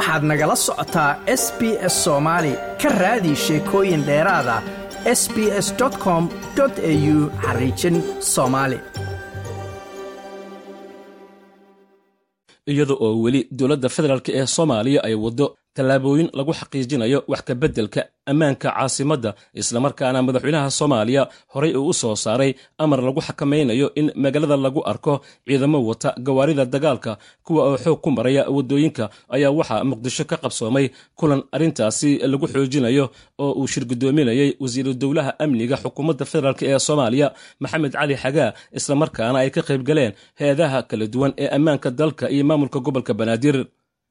waxaad nagala socotaa s b s soomaali ka raadi sheekooyin dheeraada s b s com au xariijin soomaali iyada oo weli dowladda federaalk ee soomaaliya ay waddo tallaabooyin lagu xaqiijinayo wax ka beddelka ammaanka caasimadda islamarkaana madaxweynaha soomaaliya horey uu u soo saaray amar lagu xakamaynayo in magaalada lagu arko ciidamo wata gawaarida dagaalka kuwa oo xoog ku maraya waddooyinka ayaa waxaa muqdisho ka qabsoomay kulan arrintaasi lagu xoojinayo oo uu shir guddoominayey wasiiru dowlaha amniga xukuumadda federaalk ee soomaaliya maxamed cali xagaa islamarkaana ay ka qayb galeen hay'adaha kala duwan ee ammaanka dalka iyo maamulka gobolka banaadir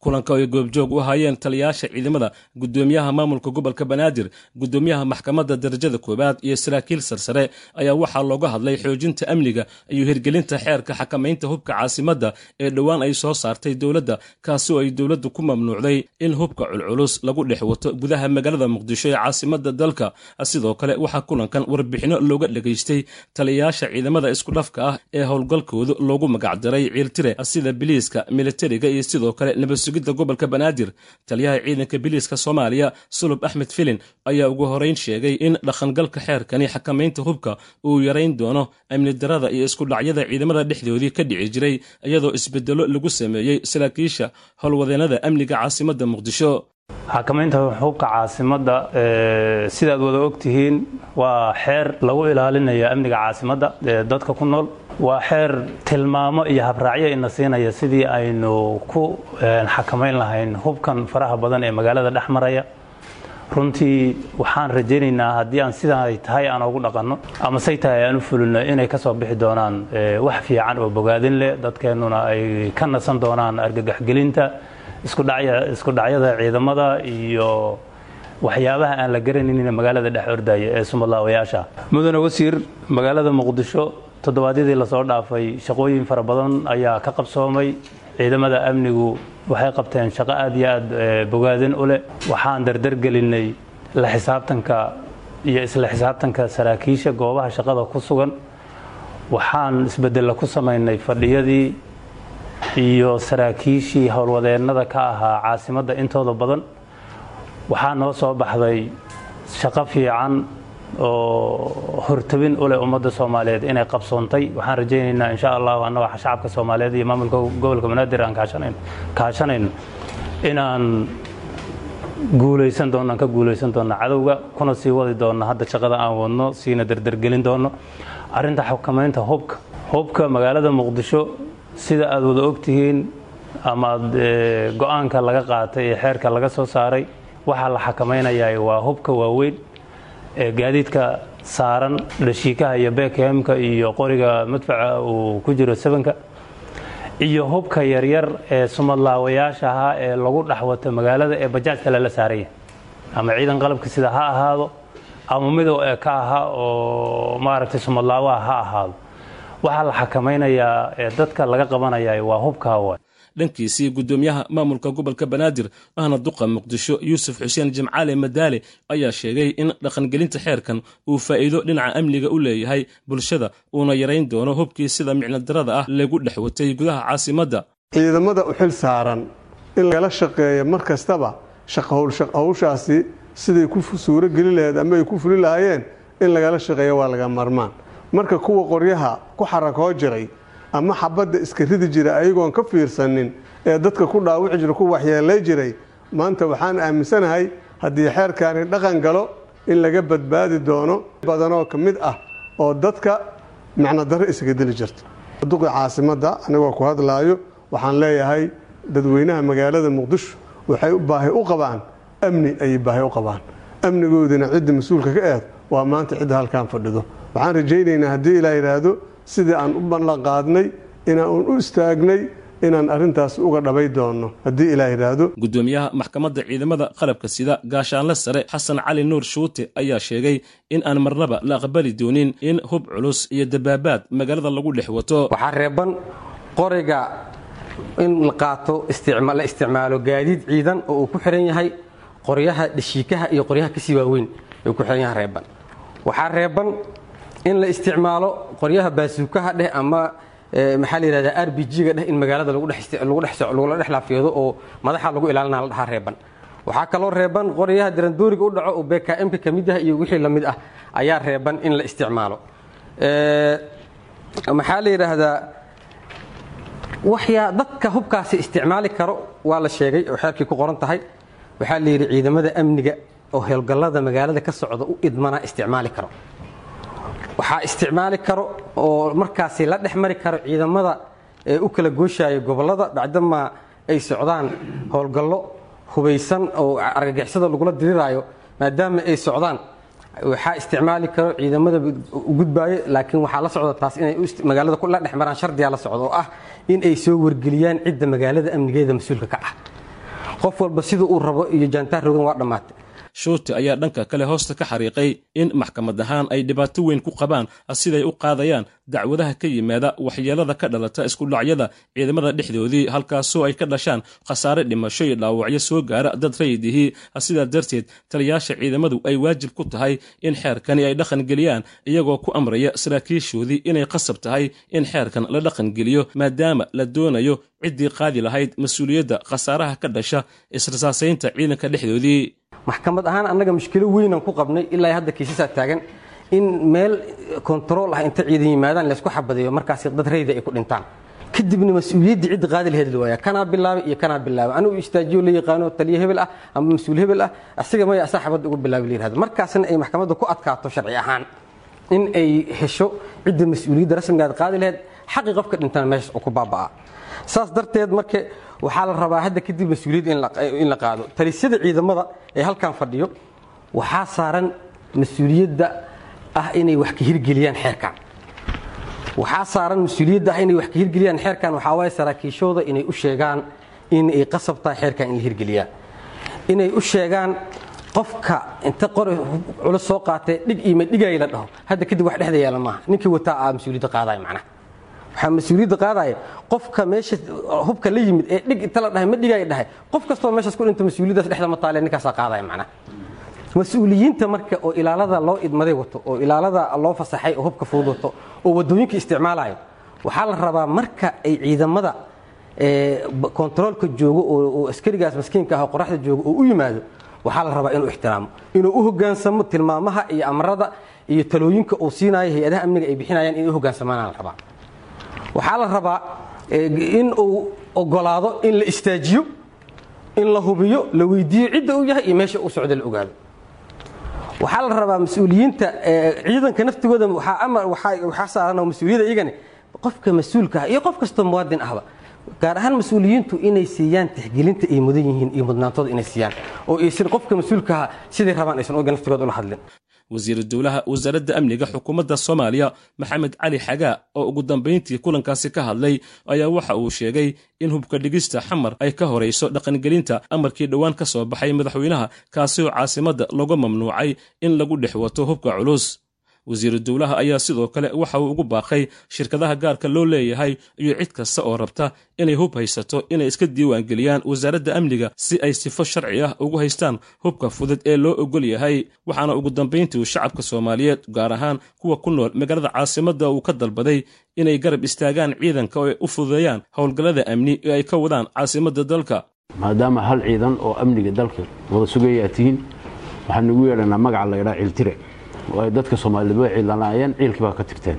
kulanka ay goobjoog u hayeen taliyayaasha ciidamada guddoomiyaha maamulka gobolka banaadir guddoomiyaha maxkamadda darajada koowaad iyo saraakiil sarsare ayaa waxaa looga hadlay xoojinta amniga iyo hirgelinta xeerka xakamaynta hubka caasimadda ee dhowaan ay soo saartay dowladda kaasi oo ay dowladdu ku mamnuucday in hubka culculus lagu dhex wato gudaha magaalada muqdisho ee caasimadda dalka. Sidoo kale waxaa kulankan warbixinno looga dhegaystay taliyayaasha ciidamada iskudhafka ah ee howlgalkoodu loogu magacdaray ciiltire sida biliiska militariga iyo sidoo kale sugidda gobolka banaadir taliyaha ciidanka biliiska soomaaliya sulub axmed filin ayaa ugu horeyn sheegay in dhaqangalka xeerkani xakamaynta hubka uu yarayn doono amni darada iyo iskudhacyada ciidamada dhexdoodii ka dhici jiray iyadoo isbedelo lagu sameeyey saraakiisha howlwadeennada amniga caasimadda muqdisho. Xakamaynta hubka caasimadda sidaad wada ogtihiin waa xeer lagu ilaalinaya amniga caasimadda ee dadka ku nool waa xeer tilmaamo iyo habraacyo ina siinaya sidii aynu ku xakamayn lahayn hubkan faraha badan ee magaalada dhex maraya. Runtii waxaan rajaynaynaa haddii aan sidaa ay tahay aan ugu dhaqanno ama say tahay aan u fulino inay ka soo bixi doonaan wax fiican oo bogaadin leh dadkeennuna ay ka nasan doonaan argagaxgelinta isku dhacyada ciidamada iyo waxyaabaha aan la garanaynin magaalada dhex ordaya ee sumadlaawayaasha mudane wasiir magaalada muqdisho toddobaadyadii la soo dhaafay shaqooyin fara badan ayaa ka qabsoomay. Ciidamada amnigu waxay qabteen shaqo aad iyo aad bogaadin u leh. Waxaan dardargelinay la xisaabtanka iyo isla xisaabtanka saraakiisha goobaha shaqada ku sugan. Waxaan isbedella ku samaynay fadhiyadii iyo saraakiishii howlwadeennada ka ahaa caasimadda intooda badan. Waxaa noo soo baxday shaqo fiican oo hortabin u leh ummadda soomaaliyeed inay qabsoontay. Waxaan rajaynaynaa insha allahu annagoo shacabka soomaaliyeed iyo maamulka gobolka banaadir aan kaashanayno inaan guulaysan doonno aan ka guulaysan doonno cadowga kuna sii wadi doonno hadda shaqada aan wadno siina dardargelin doonno arrinta xukamaynta hubka hubka magaalada muqdisho sida aad wada ogtihiin ama ad go'aanka laga qaatay ee xeerka laga soo saaray waxaa la xakamaynayaa waa hubka waaweyn gaadiidka saaran dhashiikaha iyo bekhemka iyo qoriga madfaca uu ku jiro sabanka iyo hubka yaryar ee sumadlaawayaasha ahaa ee lagu dhexwato magaalada ee bajaajka lala saaraya. Ama ciidan qalabka sida ha ahaado ama midow ee ka aha oo maaragtay sumadlaawaha ha ahaado. Waxaa la xakamaynayaa ee dadka laga qabanaya waa hubka hawa dhankiisii guddoomiyaha maamulka gobolka banaadir ahna duqa muqdisho yuusuf xuseen jimcaale madaale ayaa sheegay in dhaqangelinta xeerkan uu faa'iido dhinaca amniga u leeyahay bulshada uuna yarayn doono hubkii sida micnodarada ah lagu dhex watay gudaha caasimadda ciidamada u xil saaran in lagala shaqeeya mar kastaba hawshaasi siday ku suuro geli laheed ama ay ku fuli lahaayeen in lagala shaqeeya waa laga marmaan. Marka kuwa qoryaha ku xarakoo jiray ama xabadda iska ridi jira ayagoon ka fiirsanin ee dadka ku dhaawici jira ku waxyeelay jiray maanta waxaan aaminsanahay haddii xeerkaani dhaqan galo in laga badbaadi doono badanoo ka mid ah oo dadka macnodaro isaga dili jirta duqi caasimadda anigoo ku hadlaayo waxaan leeyahay dadweynaha magaalada muqdisho waxay baahi u qabaan amni ayay baahi u qabaan. Amnigoodina cidda mas'uulka ka eed waa maanta cidda halkaan fadhido. Waxaan rajaynaynaa haddii ilaa yidhaahdo sidii aan u ballan qaadnay inaan u istaagnay inaan arrintaas uga dhabay doonno haddii ilaa yidhaahdo guddoomiyaha maxkamadda ciidamada qalabka sida gaashaanle sare xasan cali nuur shuute ayaa sheegay in aan marnaba la aqbali doonin in hub culus iyo dabaabaad magaalada lagu dhex wato. Waxaa reeban qoriga in la qaato la isticmaalo gaadiid ciidan oo uu ku xihan yahay qoryaha dhashiikaha iyo qoryaha ka sii waaweyn uu ku xihan yahay reeban. Waxaa reeban in la isticmaalo qoryaha baasuukaha dheh ama maxaa la yidhahdaa r b g-ga dheh in magaalada lagu lagula dhex laafiyado oo madaxa lagu ilaalina la dhahaa reeban. Waxaa kaloo reeban qoryaha dirandooriga u dhaco oo bkm-ka ka mid ah iyo wixii la mid ah ayaa reeban in la isticmaalo. Maxaa la yidhaahdaa waxyaa dadka hubkaasi isticmaali karo waa la sheegay oo xeerkii ku qoran tahay. Waxaa la yidhi ciidamada amniga oo howlgallada magaalada ka socda u idmana isticmaali karo waxaa isticmaali karo oo markaasi la dhex mari karo ciidamada ee u kala gooshaya gobollada bacdamaa ay socdaan howlgallo hubaysan oo argagixisada lagula diriraayo maadaama ay socdaan. Waxaa isticmaali karo ciidamada gudbaayo laakiin waxaa la socda taas inay magaalada la dhex maraan shardiyaa la socda oo ah in ay soo wargeliyaan cidda magaalada amnigeeda mas'uulka ka ah. Qof walba sida uu rabo iyo jaantaar rogan waa dhammaatay shuuti ayaa dhanka kale hoosta ka xariiqay in maxkamad ahaan ay dhibaato weyn ku qabaan siday u qaadayaan dacwadaha ka yimaada waxyeelada ka dhalata iskudhacyada ciidamada dhexdoodii halkaasoo ay ka dhashaan khasaare dhimasho iyo dhaawacyo soo gaara dad rayidihii. Sidaa darteed taliyaasha ciidamadu ay waajib ku tahay in xeerkani ay dhaqangeliyaan iyagoo ku amraya saraakiishoodii inay qasab tahay in xeerkan la dhaqangeliyo maadaama la doonayo ciddii qaadi lahayd mas'uuliyadda khasaaraha ka dhasha israsaasaynta ciidanka dhexdoodii. Maxkamad ahaan annaga mushkilo weynaan ku qabnay ilaa hadda kiisasaa taagan in meel kontarool ah inta ciidan yimaadaan laysku xabadeeyo markaas dad rayda ay ku dhintaan. Kadibna mas'uuliyaddii cidda qaadi laheed la waaya kanaa bilaabay iyo kanaa bilaabay? Anigu istaajiyo la yaqaano taliyo hebel ah ama mas'uul hebel ah asiga maya asaa xabadda uga bilaabay la yiraahdo. Markaasna ay maxkamadda ku adkaato sharci ahaan in ay hesho cidda mas'uuliyadda rasmigaad qaadi laheyd xaqii qofka dhintana meeshaas oo ku baaba'a saas darteed marka waxaa la rabaa hadda kadib mas'uuliyadda in la qaado. Talisyada ciidamada ee halkan fadhiyo waxaa saaran mas'uuliyadda ah inay wax ka hirgeliyaan xeerkan waxaa saaran mas'uuliyadda ah inay wax ka hirgeliyaan xeerkan waxaa waaye saraakiishooda inay u sheegaan in ay qasab tahay xeerkan in la hirgeliyaa. Inay u sheegaan qofka inta qori culus soo qaatee dhig iyo madhigay la dhaho. Hadda kadib wax dhexda yaalla maaha. Ninkii wataa aa mas'uuliyadda qaadaya macnaha waxaa mas'uuliyadda qaadaya qofka meesha hubka la yimid ee dhig inta dhahay ma dhigaya dhahay. Qof kastoo meeshaas ku dhinta mas'uuliyaddaas dhexda ma taale ninkaasaa qaadaya macnaha mas'uuliyiinta marka oo ilaalada loo idmaday wato oo ilaalada loo fasaxay oo hubka fudud wato oo waddooyinka isticmaalayo waxaa la rabaa marka ay ciidamada kontaroolka joogo oo askarigaas maskiinka ah oo qoraxda joogo oo u yimaado waxaa la rabaa inuu ixtiraamo inuu u hogaansamo tilmaamaha iyo amarada iyo talooyinka uu siinayo hay'adaha amniga ay bixinayaan inay u hogaansamaana la rabaa waxaa la rabaa in uu ogolaado in la istaajiyo in la hubiyo la weydiiyo cidda uu yahay iyo meesha uu socda la ogaado. Waxaa la rabaa mas'uuliyiinta ciidanka naftigooda waxaa saaran mas'uuliyadda iyagani qofka mas'uulka ah iyo qof kastoo muwaadin ahba. Gaar ahaan mas'uuliyiintu inay siiyaan tixgelinta ay mudan yihiin iyo mudnaantooda inay siiyaan oo aysan qofka mas'uulkaha siday rabaan aysan oga naftigooda ula hadlin wasiiru dowlaha wasaaradda amniga xukuumadda soomaaliya maxamed cali xagaa oo ugu dambayntii kulankaasi ka hadlay ayaa waxa uu sheegay in hubka dhigista xamar ay ka horayso dhaqangelinta amarkii dhowaan ka soo baxay madaxweynaha kaasi oo caasimadda lagu mamnuucay in lagu dhex wato hubka culus wasiiru dowlaha ayaa sidoo kale waxa uu ugu baaqay shirkadaha gaarka loo leeyahay iyo cid kasta oo rabta inay hub haysato inay iska diiwaangeliyaan wasaaradda amniga si ay sifo sharci ah ugu haystaan hubka fudud ee loo ogol yahay. Waxaana ugu dambayntii shacabka soomaaliyeed gaar ahaan kuwa ku nool magaalada caasimadda uu ka dalbaday inay garab istaagaan ciidanka oo u fududeeyaan howlgallada amni ee ay ka wadaan caasimadda dalka. Maadaama hal ciidan oo amniga dalka wada sugayaa tihiin waxaan ugu yeedhanaa magaca la ydhaa ay dadka soomaaliyed way ciilanaayeen ciilkii baa ka tirteen.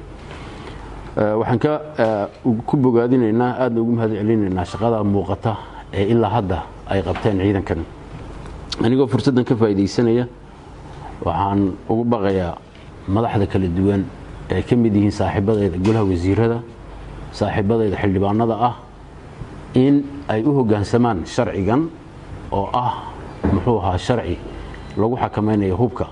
Waxaan ku bogaadinaynaa aadna ugu mahad celinaynaa shaqada muuqata ee ilaa hadda ay qabteen ciidankan. Anigoo fursaddan ka faa'iidaysanaya waxaan ugu baqayaa madaxda kala duwan ee ka mid yihiin saaxiibadayda golaha wasiirada saaxiibadayda xildhibaanada ah in ay u hoggaansamaan sharcigan oo ah muxuu ahaa sharci lagu xakamaynayo hubka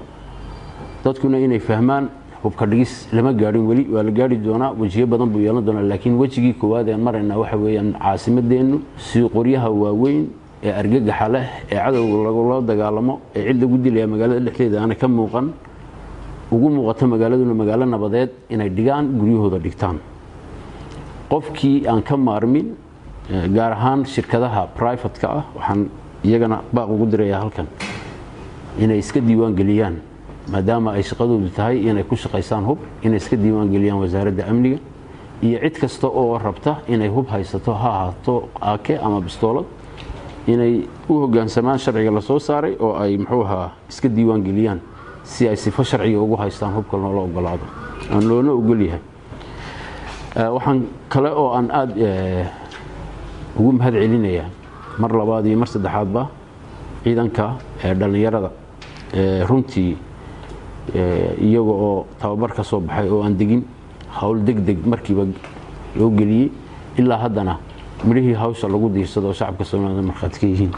dadkuna inay fahmaan hubka dhigis lama gaadhin weli waa la gaari doonaa wejiyo badan buu yeelan doonaa laakiin wejigii koowaad aan maraynaa waxa weeyaan caasimadeennu si qoryaha waaweyn ee argagaxa leh ee cadowga lagula dagaalamo ee cid lagu dilaya magaalada dhexdeeda aana ka muuqan ugu muuqato magaaladuna magaalo nabadeed inay dhigaan guryahooda dhigtaan. Qofkii aan ka maarmin gaar ahaan shirkadaha brivatka ah waxaan iyagana baaq ugu dirayaa halkan inay iska diiwaan geliyaan maadaama ay shaqadoodu tahay inay ku shaqaysaan hub inay iska diiwaan geliyaan wasaaradda amniga iyo cid kasta oo rabta inay hub haysato ha ahaato aake ama bistoolad inay u hoggaansamaan sharciga la soo saaray oo ay muxuu ahaa iska diiwaan geliyaan si ay sifo sharciga ugu haystaan hubka loola ogolaado aan loona ogol yahay. Waxaan kale oo aan aada ugu mahad celinayaa mar labaad iyo mar saddexaadba ciidanka dhallinyarada runtii iyaga oo tababar ka soo baxay oo aan degin hawl deg deg markiiba loo geliyey ilaa haddana midhihii hawsha lagu diirsado oo shacabka soomaalida markhaati ka yihiin.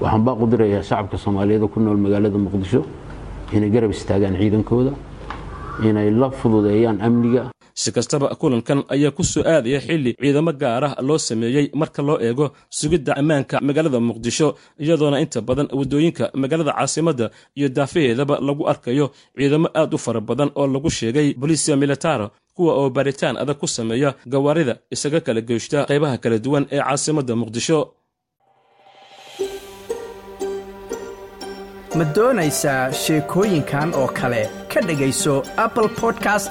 Waxaan baa qudirayaa shacabka soomaaliyeed ku nool magaalada muqdisho inay garab istaagaan ciidankooda inay la fududeeyaan amniga si kastaba kulankan ayaa ku soo aadaya xilli ciidamo gaar ah loo sameeyey marka loo eego sugidda ammaanka magaalada muqdisho iyadoona inta badan waddooyinka magaalada caasimadda iyo daafaheedaba lagu arkayo ciidamo aad u fara badan oo lagu sheegay bolisia militaro kuwa oo baaritaan adag ku sameeya gawaarida isaga kala geyshta qaybaha kala duwan ee caasimadda muqdisho. Ma doonaysaa sheekooyinkan oo kale? Ka dhegayso apple podcast